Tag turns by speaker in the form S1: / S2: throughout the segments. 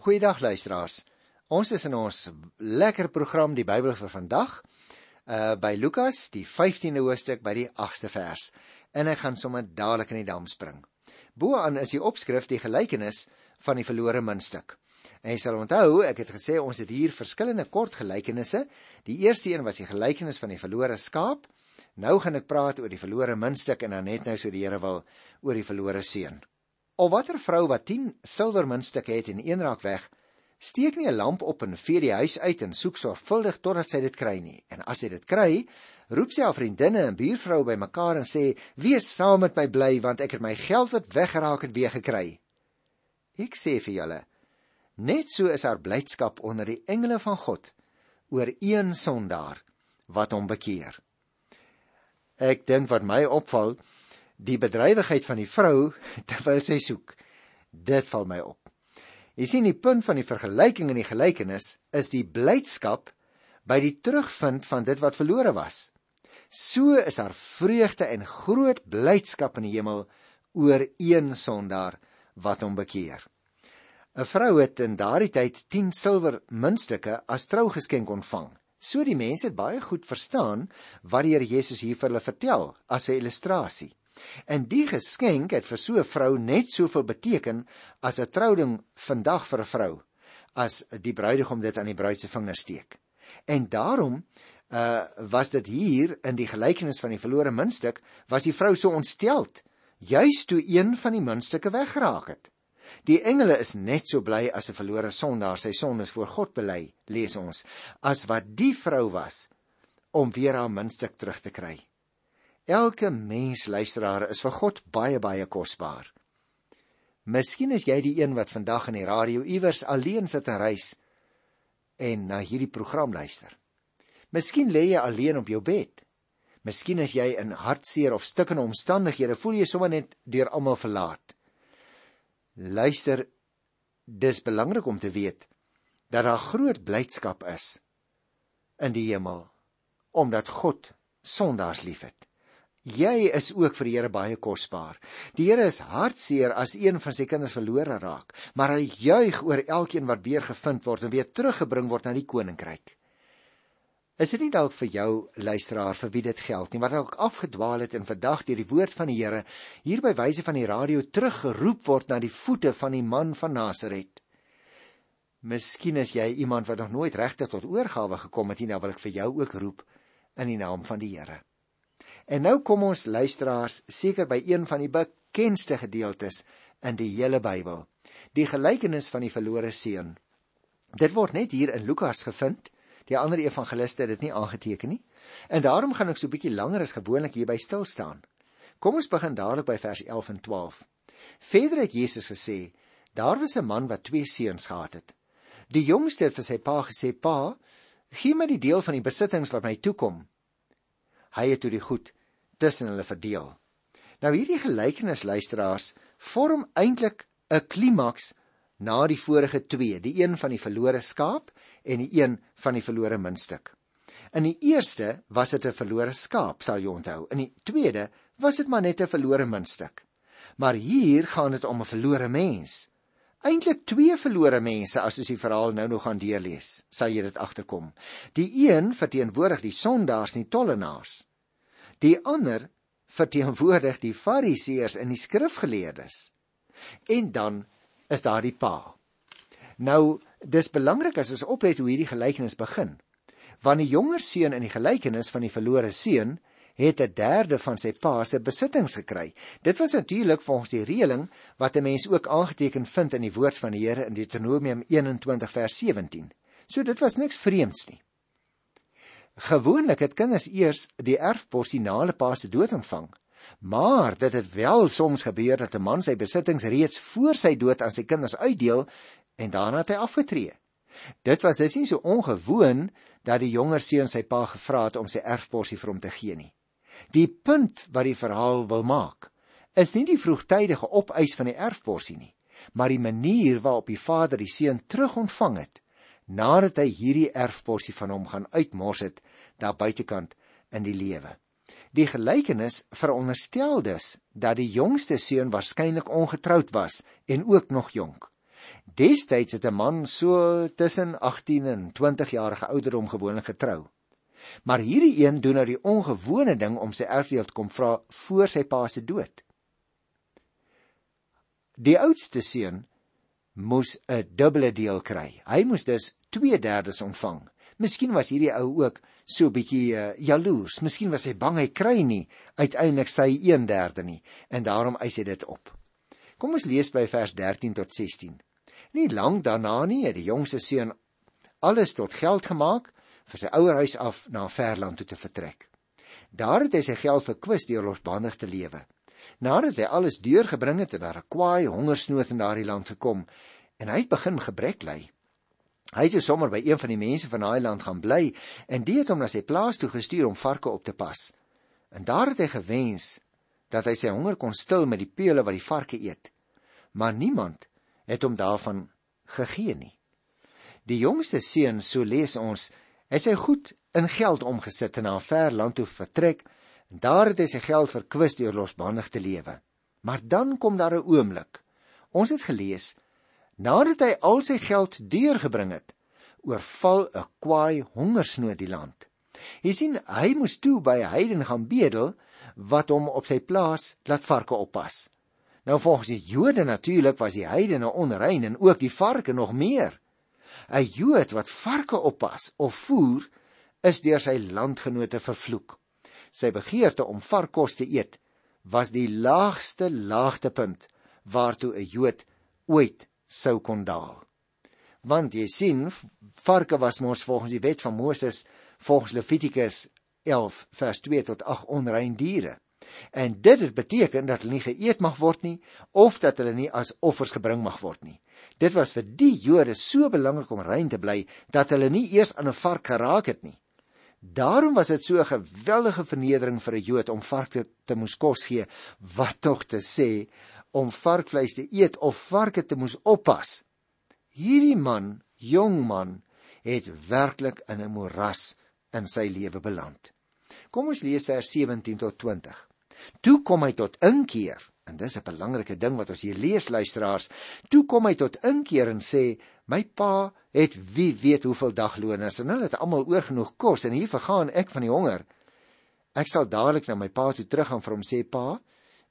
S1: Goeiedag luisteraars. Ons is in ons lekker program die Bybel vir vandag. Uh by Lukas, die 15de hoofstuk by die 8ste vers. En ek gaan sommer dadelik in die dam spring. Boaan is die opskrif die gelykenis van die verlore muntstuk. En jy sal onthou, ek het gesê ons het hier verskillende kort gelykenisse. Die eerste een was die gelykenis van die verlore skaap. Nou gaan ek praat oor die verlore muntstuk en dan net nou so die Here wil oor die verlore seun. Of watter vrou wat 10 silwermuntstukke het en een raak weg, steek nie 'n lamp op en vee die huis uit en soek sorgvuldig totdat sy dit kry nie. En as sy dit kry, roep sy haar vriendinne en buurvroue bymekaar en sê: "Wees saam met my bly want ek het my geld wat weggeraak het weer gekry." Ek sê vir julle, net so is haar blydskap onder die engele van God oor een sondaar wat hom bekeer. Ek dink wat my opval, die bedrywigheid van die vrou terwyl sy soek. Dit val my op. Jy sien die punt van die vergelyking in die gelykenis is die blydskap by die terugvind van dit wat verlore was. So is daar vreugde en groot blydskap in die hemel oor een sondaar wat hom bekeer. 'n Vrou het in daardie tyd 10 silwer muntstukke as trougeskenk ontvang. So die mense het baie goed verstaan wat die Here Jesus hier vir hulle vertel as 'n illustrasie. En die geskenk het vir so 'n vrou net soveel beteken as 'n trouding vandag vir 'n vrou as die bruidegom dit aan die bruid se vinger steek. En daarom uh was dit hier in die gelykenis van die verlore muntstuk was die vrou so ontsteld juis toe een van die muntstukke weggeraak het. Die engele is net so bly as 'n verlore sondaar sy sondes voor God bely, lees ons, as wat die vrou was om weer haar muntstuk terug te kry. Elke mens luisteraar is vir God baie baie kosbaar. Miskien is jy die een wat vandag in die radio iewers alleen sit en reis en na hierdie program luister. Miskien lê jy alleen op jou bed. Miskien is jy in hartseer of stikkende omstandighede, voel jy sommer net deur almal verlaat. Luister, dis belangrik om te weet dat daar groot blydskap is in die hemel omdat God sondaars liefhet. Jy is ook vir die Here baie kosbaar. Die Here is hartseer as een van sy kinders verlore raak, maar hy juig oor elkeen wat weer gevind word en weer teruggebring word na die koninkryk. Is dit nie dalk vir jou luisteraar vir wie dit geld nie, wat dalk afgedwaal het en vandag deur die woord van die Here hier by wyse van die radio teruggeroep word na die voete van die man van Nasaret? Miskien is jy iemand wat nog nooit regtig tot oorgawe gekom het nie, nou wil ek vir jou ook roep in die naam van die Here. En nou kom ons luisteraars seker by een van die bekendste gedeeltes in die hele Bybel, die gelykenis van die verlore seun. Dit word net hier in Lukas gevind. Die ander evangeliste het dit nie aangeteken nie. En daarom gaan ek so 'n bietjie langer as gewoonlik hier by stil staan. Kom ons begin dadelik by vers 11 en 12. Verder het Jesus gesê: Daar was 'n man wat twee seuns gehad het. Die jongste het vir sy pa gesê: "Pa, gee my die deel van die besittings wat my toekom." Hy het toe die goed tussen hulle verdeel. Nou hierdie gelykenis luisteraars vorm eintlik 'n klimaks na die vorige twee, die een van die verlore skaap en die een van die verlore muntstuk. In die eerste was dit 'n verlore skaap, sal jy onthou. In die tweede was dit maar net 'n verlore muntstuk. Maar hier gaan dit om 'n verlore mens. Eintlik twee verlore mense as ons die verhaal nou nog gaan deurlees, sal jy dit agterkom. Die een verteenwoordig die sondaars en die tollenaars Die ander verteenwoordig die fariseërs en die skrifgeleerdes. En dan is daar die pa. Nou, dis belangrik as ons oplet hoe hierdie gelykenis begin. Want die jonger seun in die gelykenis van die verlore seun het 'n derde van sy pa se besittings gekry. Dit was natuurlik volgens die reëling wat 'n mens ook aangeteken vind in die woord van die Here in Deuteronomium 21 vers 17. So dit was niks vreemds nie. Gewoonlik het kinders eers die erfporsie na hulle pa se dood ontvang. Maar dit het wel soms gebeur dat 'n man sy besittings reeds voor sy dood aan sy kinders uitdeel en daarna het hy afgetree. Dit was dus nie so ongewoon dat die jonger seun sy pa gevra het om sy erfporsie vir hom te gee nie. Die punt wat die verhaal wil maak, is nie die vroegtydige opeis van die erfporsie nie, maar die manier waarop die vader die seun terugontvang het nadat hy hierdie erfporsie van hom gaan uitmors het daar buitekant in die lewe. Die gelykenis veronderstel dus dat die jongste seun waarskynlik ongetroud was en ook nog jonk. Destyds het 'n man so tussen 18 en 20 jarige ouderdom gewoonlik getrou. Maar hierdie een doen nou die ongewone ding om sy erfdeel te kom vra voor sy pa se dood. Die oudste seun moes 'n dubbele deel kry. Hy moes dus 2/3 ontvang. Miskien was hierdie ou ook so 'n bietjie uh, jaloers. Miskien was hy bang hy kry nie uiteindelik sy 1/3 nie en daarom eis hy dit op. Kom ons lees by vers 13 tot 16. Nie lank daarna nie het die jongste seun alles tot geld gemaak vir sy ouer huis af na 'n ver land toe te vertrek. Daar het hy sy geld verkwis deur losbandig te lewe. Nadat hy alles deurgebring het, het daar 'n kwaai hongersnood in daardie land gekom en hy het begin gebrek ly. Hy het sommer by een van die mense van daai land gaan bly en die het hom na sy plaas toe gestuur om varke op te pas. En daar het hy gewens dat hy sy honger kon stil met die peule wat die varke eet. Maar niemand het hom daarvan gegee nie. Die jongste seun, so lees ons, het sy goed in geld omgesit en na 'n ver land toe vertrek en daar het hy sy geld verkwis deur losbandig te lewe. Maar dan kom daar 'n oomblik. Ons het gelees nadat hy al sy geld deurgebring het, oorval 'n kwaai hongersnood die land. Jy sien, hy moes toe by 'n heiden gaan bedel wat hom op sy plaas laat varke oppas. Nou volgens die Jode natuurlik was die heidene onrein en ook die varke nog meer. 'n Jood wat varke oppas of voer is deur sy landgenote vervloek. Sy begeerte om varkkos te eet was die laagste laagtepunt waartoe 'n Jood ooit sou kon daal. Want jy sien, varke was mos volgens die wet van Moses, volgens Levitikus 11 vers 2 tot 8 onrein diere. En dit het beteken dat hulle nie geëet mag word nie of dat hulle nie as offers gebring mag word nie. Dit was vir die Jode so belangrik om rein te bly dat hulle nie eers aan 'n vark geraak het nie. Daarom was dit so 'n geweldige vernedering vir 'n Jood om varke te moes kos gee, wat tog te sê om varkvleis te eet of varke te moes oppas. Hierdie man, jong man, het werklik in 'n moras in sy lewe beland. Kom ons lees vers 17 tot 20. Toe kom hy tot inkeer. En dis 'n belangrike ding wat ons hier lees luisteraars. Toe kom hy tot inkeer en sê: "My pa het wie weet hoeveel dagloners en hulle het almal oorgenoeg kos en hier vergaan ek van die honger. Ek sal dadelik na my pa toe teruggaan vir hom sê: "Pa,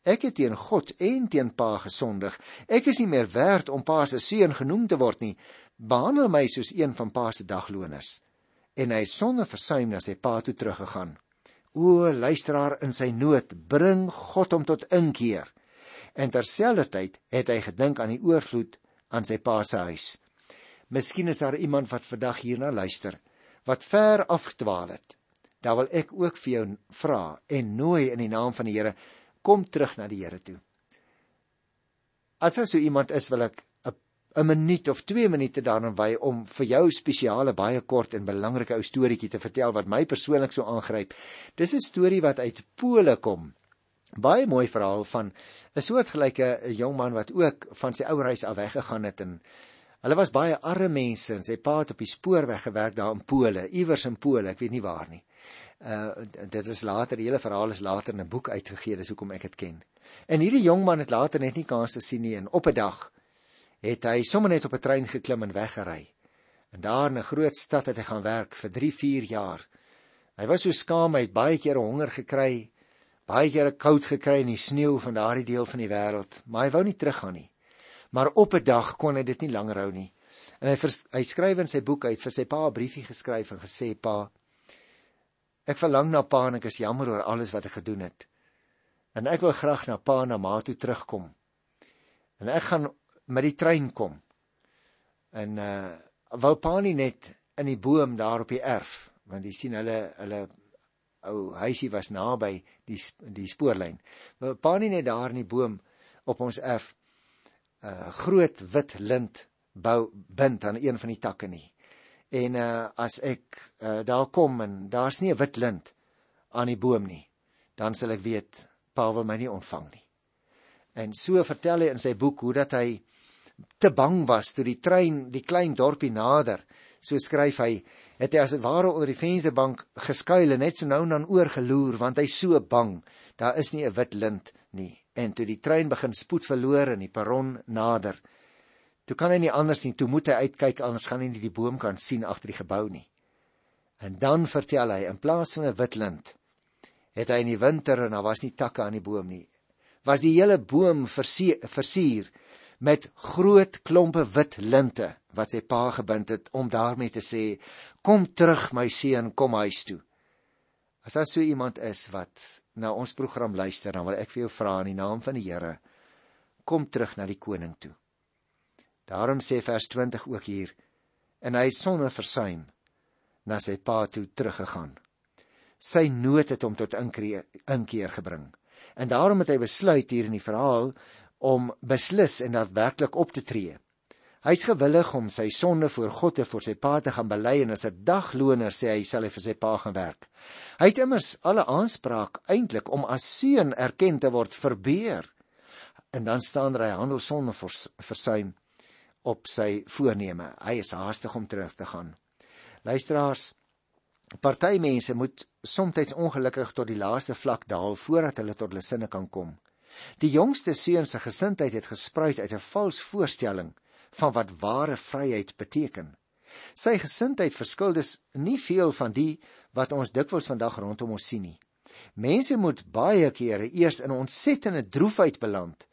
S1: ek het teen God en teen pa gesondig. Ek is nie meer werd om pa se seun genoem te word nie. Behandel my soos een van pa se dagloners." En hy sonder versuim na sy pa toe teruggegaan. O luisteraar in sy nood, bring God hom tot inkeer. En terselfdertyd het hy gedink aan die oorvloed aan sy pa se huis. Miskien is daar iemand wat vandag hierna luister wat ver afgedwaal het. Daar wil ek ook vir jou vra en nooi in die naam van die Here kom terug na die Here toe. As daar so iemand is wil ek 'n minuut of 2 minute daarin wy om vir jou spesiale baie kort en belangrike ou storieetjie te vertel wat my persoonlik so aangryp. Dis 'n storie wat uit Pole kom. Baie mooi verhaal van 'n soortgelyke jong man wat ook van sy ouer huis af weggegaan het en hulle was baie arme mense en sy pa het op die spoorweg gewerk daar in Pole, iewers in Pole, ek weet nie waar nie. Uh dit is later, die hele verhaal is later in 'n boek uitgegee, dis hoekom ek dit ken. En hierdie jong man het later net nie kans te sien nie en op 'n dag het hy sommer net op 'n trein geklim en weggery. En daar in 'n groot stad het hy gaan werk vir 3, 4 jaar. Hy was so skaam, hy het baie kere honger gekry, baie kere koud gekry in die sneeu van daardie deel van die wêreld, maar hy wou nie teruggaan nie. Maar op 'n dag kon hy dit nie langer hou nie. En hy vers, hy skryf in sy boek uit vir sy pa 'n briefie geskryf en gesê: "Pa, ek verlang na pa en ek is jammer oor alles wat ek gedoen het. En ek wil graag na pa en na ma toe terugkom. En ek gaan met die trein kom. En uh wou pa nie net in die boom daar op die erf, want jy sien hulle hulle ou huisie was naby die die spoorlyn. Wou pa nie net daar in die boom op ons erf 'n uh, eh, groot wit lint bou bind aan een van die takke nie. En uh as ek uh, daar kom en daar's nie 'n wit lint aan die boom nie, dan sal ek weet pa wil my nie ontvang nie. En so vertel hy in sy boek hoe dat hy te bang was toe die trein die klein dorpie nader. So skryf hy, het hy as dit ware onder die vensterbank geskuil en net so nou en dan oorgeloer want hy so bang. Daar is nie 'n wit lint nie. En toe die trein begin spoed verloor en die perron nader, Toe kan hy nie anders nie, toe moet hy uitkyk anders gaan hy nie die boom kan sien agter die gebou nie. En dan vertel hy in plaas van 'n wit lint het hy in die winter en daar was nie takke aan die boom nie. Was die hele boom versier met groot klompe wit linte wat sy pa gebind het om daarmee te sê kom terug my seun kom huis toe. As daar so iemand is wat na ons program luister dan wil ek vir jou vra in die naam van die Here kom terug na die koning toe. Daarom sê vers 20 ook hier en hy sonder versuim na sy pa toe teruggegaan. Sy nood het hom tot inkeer gebring. En daarom het hy besluit hier in die verhaal om beslis en daadwerklik op te tree. Hy's gewillig om sy sonde voor God en voor sy pa te gaan bely en as 'n dagloner sê hy sal hy vir sy pa gaan werk. Hy het immers alle aanspraak eintlik om as seun erken te word verbeur. En dan staan er hy handel sonder versuim op sy voorneme. Hy is haastig om terug te gaan. Luisteraars, party mense moet soms ongelukkig tot die laaste vlak daal voordat hulle tot hulle sinne kan kom. Die jongste seun se gesindheid het gespruit uit 'n vals voorstelling van wat ware vryheid beteken. Sy gesindheid verskil dus nie veel van die wat ons dikwels vandag rondom ons sien nie. Mense moet baie kere eers in ontsettende droefheid beland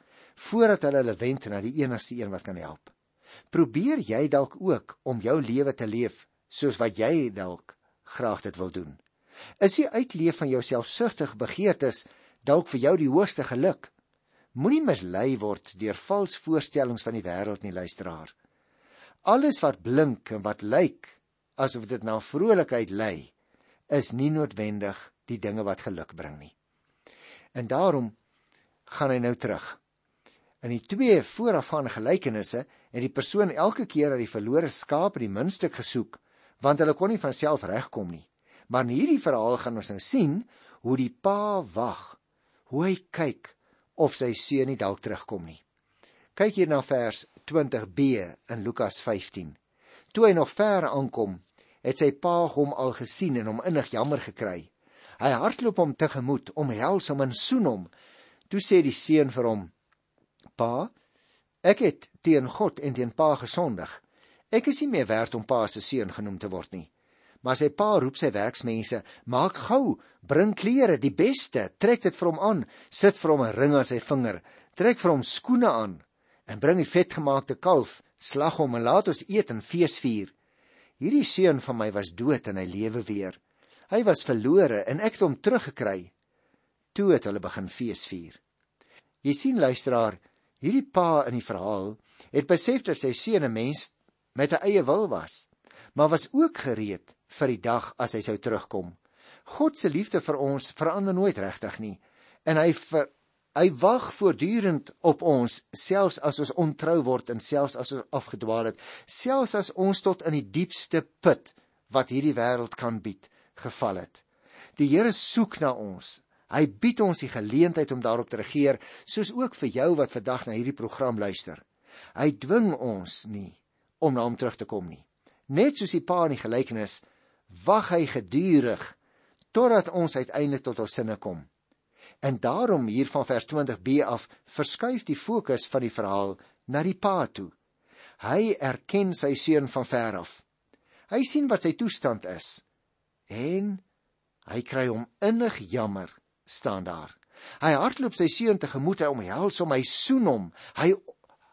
S1: voordat hulle hulle wend na die enigste een wat kan help. Probeer jy dalk ook om jou lewe te leef soos wat jy dalk graag dit wil doen? Is die uitleef van jou selfsugtige begeertes dalk vir jou die hoogste geluk? Moenie mislei word deur vals voorstellings van die wêreld nie, luisteraar. Alles wat blink en wat lyk asof dit na vrolikheid lei, is nie noodwendig die dinge wat geluk bring nie. En daarom gaan hy nou terug. In die twee voorafgaande gelykenisse het die persoon elke keer dat die verlore skaap in die muntstuk gesoek, want hulle kon nie van self regkom nie. Maar in hierdie verhaal gaan ons nou sien hoe die pa wag, hoe hy kyk of sy seun nie dalk terugkom nie. Kyk hier na vers 20b in Lukas 15. Toe hy nog ver aankom, het sy pa hom al gesien en hom innig jammer gekry. Hy hardloop hom tegemoet, omhels hom en soen hom. Toe sê die seun vir hom: "Pa, ek het teen God en teen pa gesondig. Ek is nie meer werd om pa se seun genoem te word nie." Maar sy pa roep sy werksmense: "Maak gou, bring klere, die beste, trek dit vir hom aan, sit vir hom 'n ring aan sy vinger, trek vir hom skoene aan en bring die vetgemaakte kalf, slag hom en laat ons eet en fees vier. Hierdie seun van my was dood en hy lewe weer. Hy was verlore en ek het hom teruggekry." Toe het hulle begin fees vier. Jy sien luisteraar, hierdie pa in die verhaal het besef dat sy seun 'n mens met 'n eie wil was, maar was ook gereed vir die dag as hy sou terugkom. God se liefde vir ons verander nooit regtig nie en hy ver, hy wag voortdurend op ons selfs as ons ontrou word en selfs as ons afgedwaal het, selfs as ons tot in die diepste put wat hierdie wêreld kan bied geval het. Die Here soek na ons. Hy bied ons die geleentheid om daarop te regeer, soos ook vir jou wat vandag na hierdie program luister. Hy dwing ons nie om na hom terug te kom nie. Net soos die pa in die gelykenis wag hy gedurig totdat ons uiteindelik tot ons sinne kom. En daarom hier van vers 20b af verskuif die fokus van die verhaal na die pa toe. Hy erken sy seun van ver af. Hy sien wat sy toestand is en hy kry hom innig jammer staan daar. Hy hardloop sy seun tegemoet, hy omhels hom, hy soen hom, hy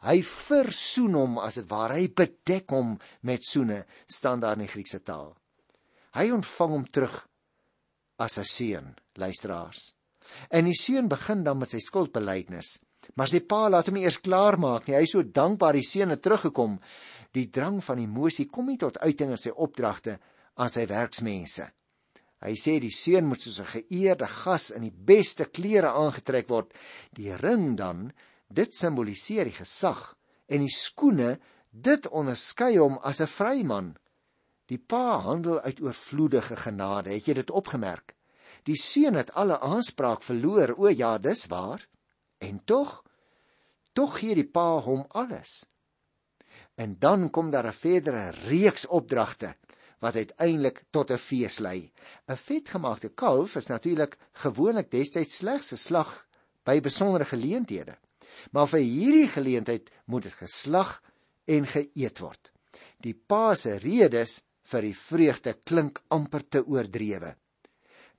S1: hy versoen hom as dit ware, hy bedek hom met soene staan daar in die Griekse taal. Hy ontvang hom terug as 'n seun, luisteraars. En die seun begin dan met sy skuldbeleidnes. Maar sy pa laat hom eers klaar maak nie. Hy is so dankbaar die seun het teruggekom. Die drang van emosie kom nie tot uiting in sy opdragte aan sy werksmense. Hy sê die seun moet soos 'n geëerde gas in die beste klere aangetrek word. Die ring dan, dit simboliseer die gesag en die skoene, dit onderskei hom as 'n vryman. Die pa handel uit oorvloedige genade. Het jy dit opgemerk? Die seun het alle aanspraak verloor. O ja, dis waar. En tog, tog gee die pa hom alles. En dan kom daar 'n verdere reeks opdragte wat uiteindelik tot 'n fees lei. 'n Vetgemaakte kalf is natuurlik gewoonlik destyds slegs 'n slag by besondere geleenthede. Maar vir hierdie geleentheid moet dit geslag en geëet word. Die pa se redes vir die vreugde klink amper te oordrewe.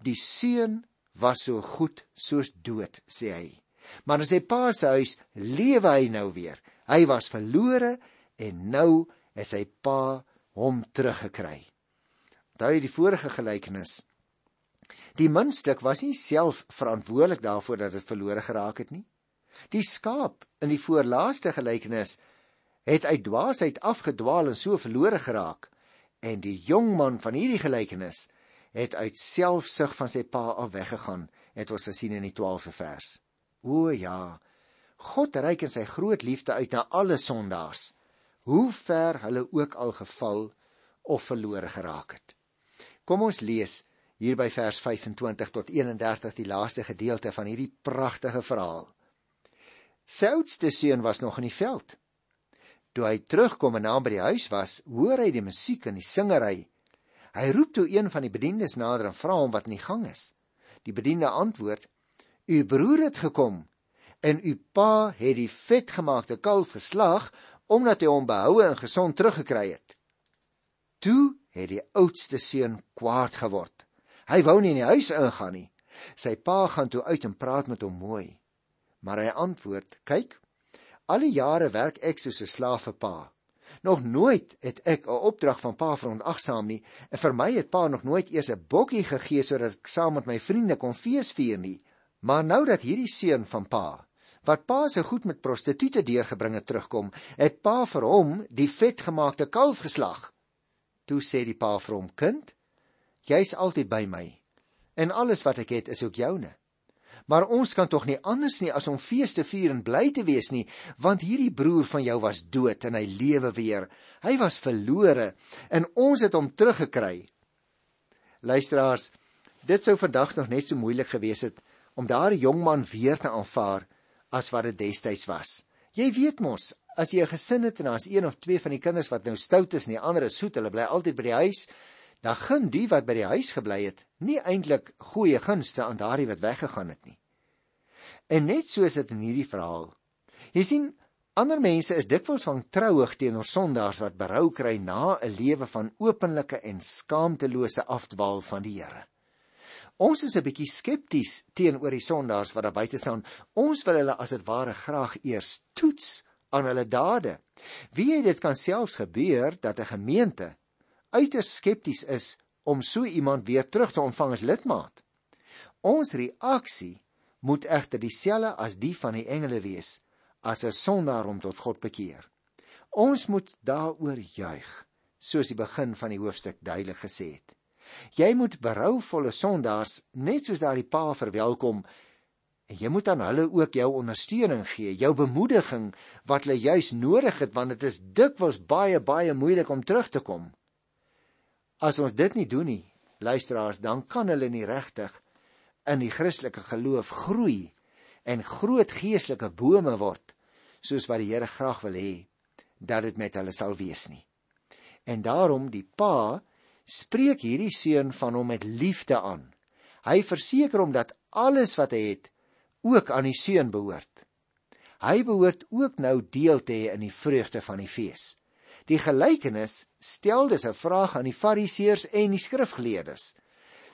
S1: Die seun was so goed soos dood, sê hy. Maar in sy pa se huis lewe hy nou weer. Hy was verlore en nou is sy pa hom teruggekry. Daai die vorige gelykenis. Die muntstuk was nie self verantwoordelik daarvoor dat dit verlore geraak het nie. Die skaap in die voorlaaste gelykenis het uit dwaasheid afgedwaal en so verlore geraak en die jong man van hierdie gelykenis het uit selfsug van sy pa af weggegaan het ons gesien in die 12de vers o ja God reik in sy groot liefde uit na alle sondaars hoe ver hulle ook al geval of verlore geraak het kom ons lees hier by vers 25 tot 31 die laaste gedeelte van hierdie pragtige verhaal Sy oudste seun was nog in die veld. Toe hy terugkom en naby die huis was, hoor hy die musiek en die singery. Hy roep toe een van die bediendes nader en vra hom wat in die gang is. Die bediende antwoord: "U broer het gekom en u pa het die vetgemaakte kalf geslag omdat hy hom behoue en gesond teruggekry het." Toe het die oudste seun kwaad geword. Hy wou nie in die huis ingaan nie. Sy pa gaan toe uit en praat met hom mooi. Maar hy antwoord: "Kyk, al die jare werk ek soos 'n slaaf vir pa. Nog nooit het ek 'n opdrag van pa verontagsaam nie en vir my het pa nog nooit eers 'n bokkie gegee sodat ek saam met my vriende kon feesvier nie. Maar nou dat hierdie seun van pa wat pa se goed met prostituie deurgebring het terugkom, het pa vir hom die vetgemaakte kalf geslag." Toe sê die pa vir hom: "Kind, jy's altyd by my en alles wat ek het is ook joune." Maar ons kan tog nie anders nie as om fees te vier en bly te wees nie, want hierdie broer van jou was dood en hy lewe weer. Hy was verlore en ons het hom teruggekry. Luisteraars, dit sou vandag nog net so moeilik gewees het om daardie jong man weer te aanvaar as wat dit destyds was. Jy weet mos, as jy 'n gesin het en daar's een of twee van die kinders wat nou stout is en die ander is soet, hulle bly altyd by die huis, dan gun die wat by die huis gebly het nie eintlik goeie gunste aan daardie wat weggegaan het nie. En net so is dit in hierdie verhaal. Jy sien, ander mense is dikwels van trouig teenoor sondaars wat berou kry na 'n lewe van openlike en skaamtelose afdwaal van die Here. Ons is 'n bietjie skepties teenoor die sondaars wat daar buite staan. Ons wil hulle as dit ware graag eers toets aan hulle dade. Wie weet dit kan selfs gebeur dat 'n gemeente uiters skepties is om so iemand weer terug te ontvang as lidmaat. Ons reaksie moet egter dieselfde as die van die engele wees as 'n sondaar om tot God bekeer. Ons moet daaroor juig, soos die begin van die hoofstuk duidelik gesê het. Jy moet berouvolle sondaars net soos daardie pa verwelkom en jy moet aan hulle ook jou ondersteuning gee, jou bemoediging wat hulle juis nodig het want dit is dikwels baie baie moeilik om terug te kom. As ons dit nie doen nie, luisteraars, dan kan hulle nie regtig in die Christelike geloof groei en groot geestelike bome word soos wat die Here graag wil hê dat dit met hulle sal wees nie. En daarom die pa spreek hierdie seun van hom met liefde aan. Hy verseker hom dat alles wat hy het ook aan die seun behoort. Hy behoort ook nou deel te hê in die vreugde van die fees. Die gelykenis stel dus 'n vraag aan die Fariseërs en die skrifgeleerdes.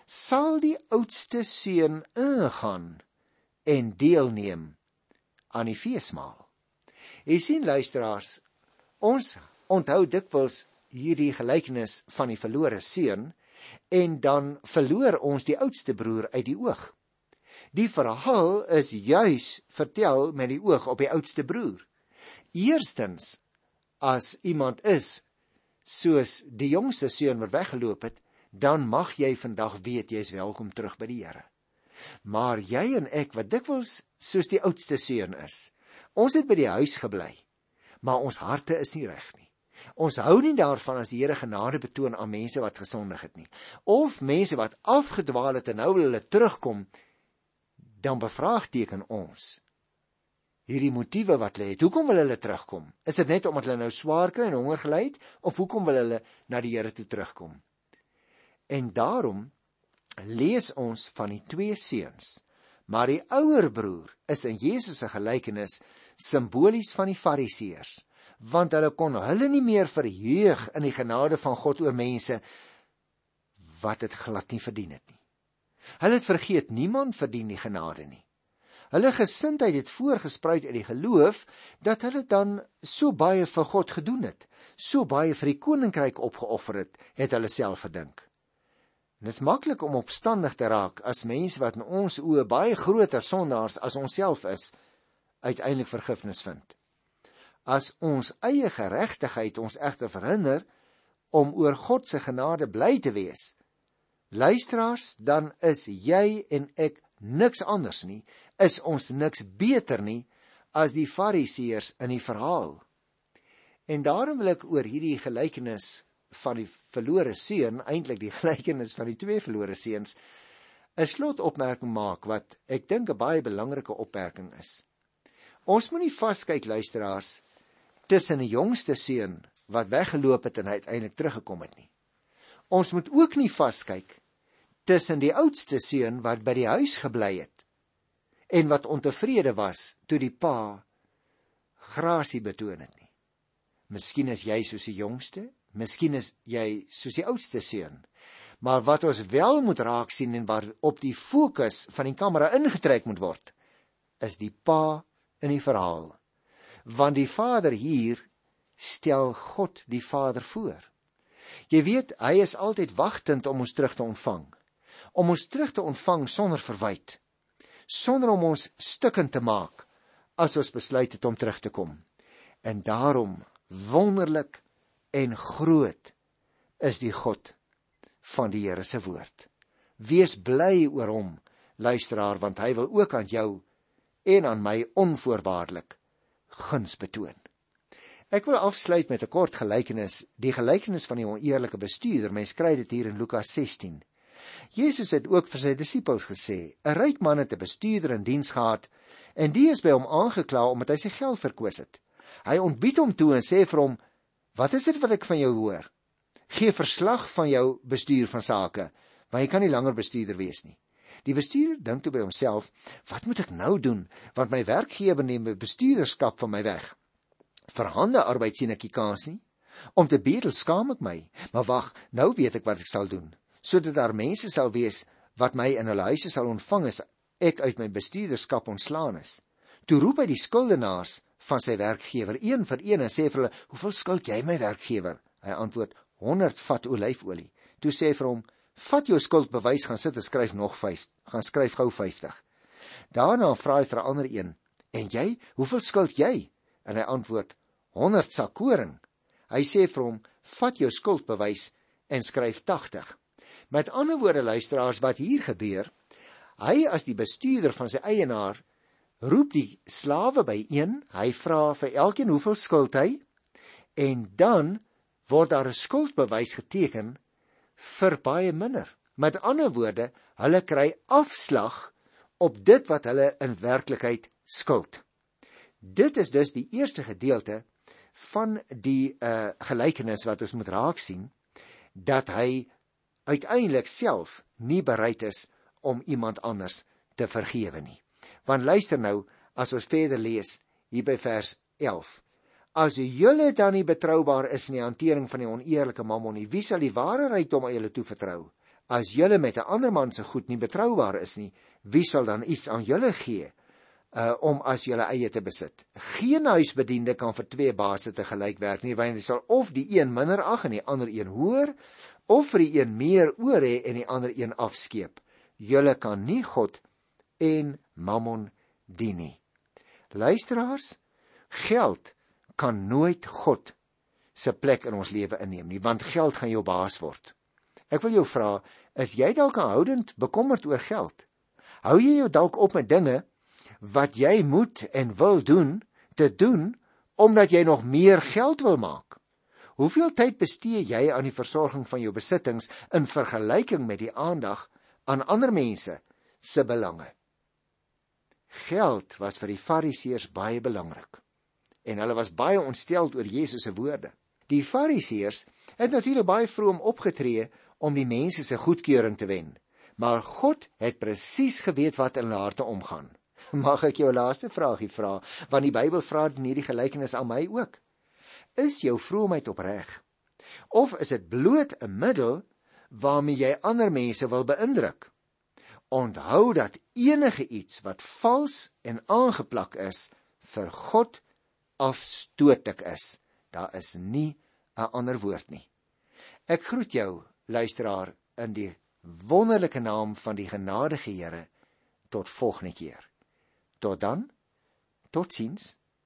S1: Sal die oudste seun ingaan en deelneem aan die feesmaal? Jy sien luisteraars, ons onthou dikwels hierdie gelykenis van die verlore seun en dan verloor ons die oudste broer uit die oog. Die verhaal is juis vertel met die oog op die oudste broer. Eerstens as iemand is soos die jongste seun wat weggeloop het, dan mag jy vandag weet jy is welkom terug by die Here. Maar jy en ek wat dikwels soos die oudste seun is, ons het by die huis gebly, maar ons harte is nie reg nie. Ons hou nie daarvan as die Here genade betoon aan mense wat gesondig het nie, of mense wat afgedwaal het en nou wil hulle terugkom, dan bevraagteken ons hierdie motiewe wat hulle het. Hoekom wil hulle terugkom? Is dit net omdat hulle nou swaar kry en honger gely het of hoekom wil hulle na die Here toe terugkom? En daarom lees ons van die twee seuns. Maar die ouer broer is in Jesus se gelykenis simbolies van die Fariseërs want hulle kon hulle nie meer verheug in die genade van God oor mense wat dit glad nie verdien het nie. Hulle het vergeet niemand verdien die genade nie. Hulle gesindheid het voorgespruit uit die geloof dat hulle dan so baie vir God gedoen het, so baie vir die koninkryk opgeoffer het, het hulle self verdink. En dit is maklik om opstandig te raak as mense wat in ons oë baie groter sondaars as onsself is, uiteindelik vergifnis vind. As ons eie geregtigheid ons egter verhinder om oor God se genade bly te wees, luisteraars, dan is jy en ek niks anders nie, is ons niks beter nie as die fariseërs in die verhaal. En daarom wil ek oor hierdie gelykenis van die verlore seun, eintlik die gelykenis van die twee verlore seuns, 'n slotopmerking maak wat ek dink 'n baie belangrike opmerking is. Ons moenie vaskyk luisteraars tussen die jongste seun wat weggeloop het en uiteindelik teruggekom het nie. Ons moet ook nie vaskyk tussen die oudste seun wat by die huis gebly het en wat ontevrede was toe die pa grasie betoon het nie. Miskien is jy soos die jongste, miskien is jy soos die oudste seun. Maar wat ons wel moet raak sien en waar op die fokus van die kamera ingetrek moet word, is die pa in die verhaal. Want die vader hier stel God die Vader voor. Jy weet, hy is altyd wagtend om ons terug te ontvang om ons terug te onvang sonder verwyte, sonder om ons stukkend te maak as ons besluit het om terug te kom. En daarom wonderlik en groot is die God van die Here se woord. Wees bly oor hom, luisteraar, want hy wil ook aan jou en aan my onvoorwaardelik guns betoon. Ek wil afsluit met 'n kort gelykenis, die gelykenis van die oneerlike bestuurder. Mens kry dit hier in Lukas 16. Jesus het ook vir sy disippels gesê: "’n Ryk man het 'n bestuurder in diens gehad en die is by hom aangekla omdat hy sy geld verkwis het. Hy ontbied hom toe en sê vir hom: "Wat is dit wat ek van jou hoor? Gee verslag van jou bestuur van sake, want jy kan nie langer bestuurder wees nie." Die bestuurder dink toe by homself: "Wat moet ek nou doen? Want my werkgewer neem my bestuurderskap van my weg. Vir hande arbeid sien ek nie kans nie. Om te bedel skaam ek my. Maar wag, nou weet ek wat ek sal doen." Sodat daar mense sal wees wat my in hulle huise sal ontvang as ek uit my bestuurderskap ontslaan is. Toe roep hy die skuldenaars van sy werkgewer een vir een en sê vir hulle: "Hoeveel skuld jy my werkgewer?" Hy antwoord: "100 vat olyfolie." Toe sê hy vir hom: "Vat jou skuldbewys gaan sit en skryf nog 5. Gaan skryf gou 50." Daarna vra hy vir 'n ander een: "En jy, hoeveel skuld jy?" En hy antwoord: "100 sak koring." Hy sê vir hom: "Vat jou skuldbewys en skryf 80." Met ander woorde luisteraars wat hier gebeur, hy as die bestuurder van sy eienaar roep die slawe by een, hy vra vir elkeen hoeveel skuld hy en dan word daar 'n skuldbewys geteken vir baie minder. Met ander woorde, hulle kry afslag op dit wat hulle in werklikheid skuld. Dit is dus die eerste gedeelte van die uh gelykenis wat ons moet raak sien dat hy uiteindelik self nie bereid is om iemand anders te vergewe nie. Want luister nou as ons verder lees hier by vers 11. As julle dan nie betroubaar is in die hantering van die oneerlike mammon nie, wie sal die ware rykdom aan julle toevertrou? As julle met 'n ander man se goed nie betroubaar is nie, wie sal dan iets aan julle gee? uh om as julle eie te besit. Geen huisbediende kan vir twee baase te gelyk werk nie, want hy sal of die een minder ag en die ander een hoër, of vir die een meer oor hê en die ander een afskeep. Julle kan nie God en Mammon dien nie. Luisteraars, geld kan nooit God se plek in ons lewe inneem nie, want geld gaan jou baas word. Ek wil jou vra, is jy dalk aanhoudend bekommerd oor geld? Hou jy jou dalk op met dinge wat jy moet en wil doen te doen omdat jy nog meer geld wil maak? Hoeveel tyd bestee jy aan die versorging van jou besittings in vergelyking met die aandag aan ander mense se belange? Geld was vir die Fariseërs baie belangrik en hulle was baie ontsteld oor Jesus se woorde. Die Fariseërs het natuurlik baie vroom opgetree om die mense se goedkeuring te wen, maar God het presies geweet wat in hulle harte omgaan. Mag ek jou laaste vraagie vra, want die Bybel vra dit in hierdie gelykenis aan my ook. Is jou vroomheid opreg? Of is dit bloot 'n middel waarmee jy ander mense wil beïndruk? Onthou dat enige iets wat vals en aangeplak is vir God afstootlik is. Daar is nie 'n ander woord nie. Ek groet jou, luisteraar, in die wonderlike naam van die genadige Here tot volgende keer. Tot dan. Totsiens.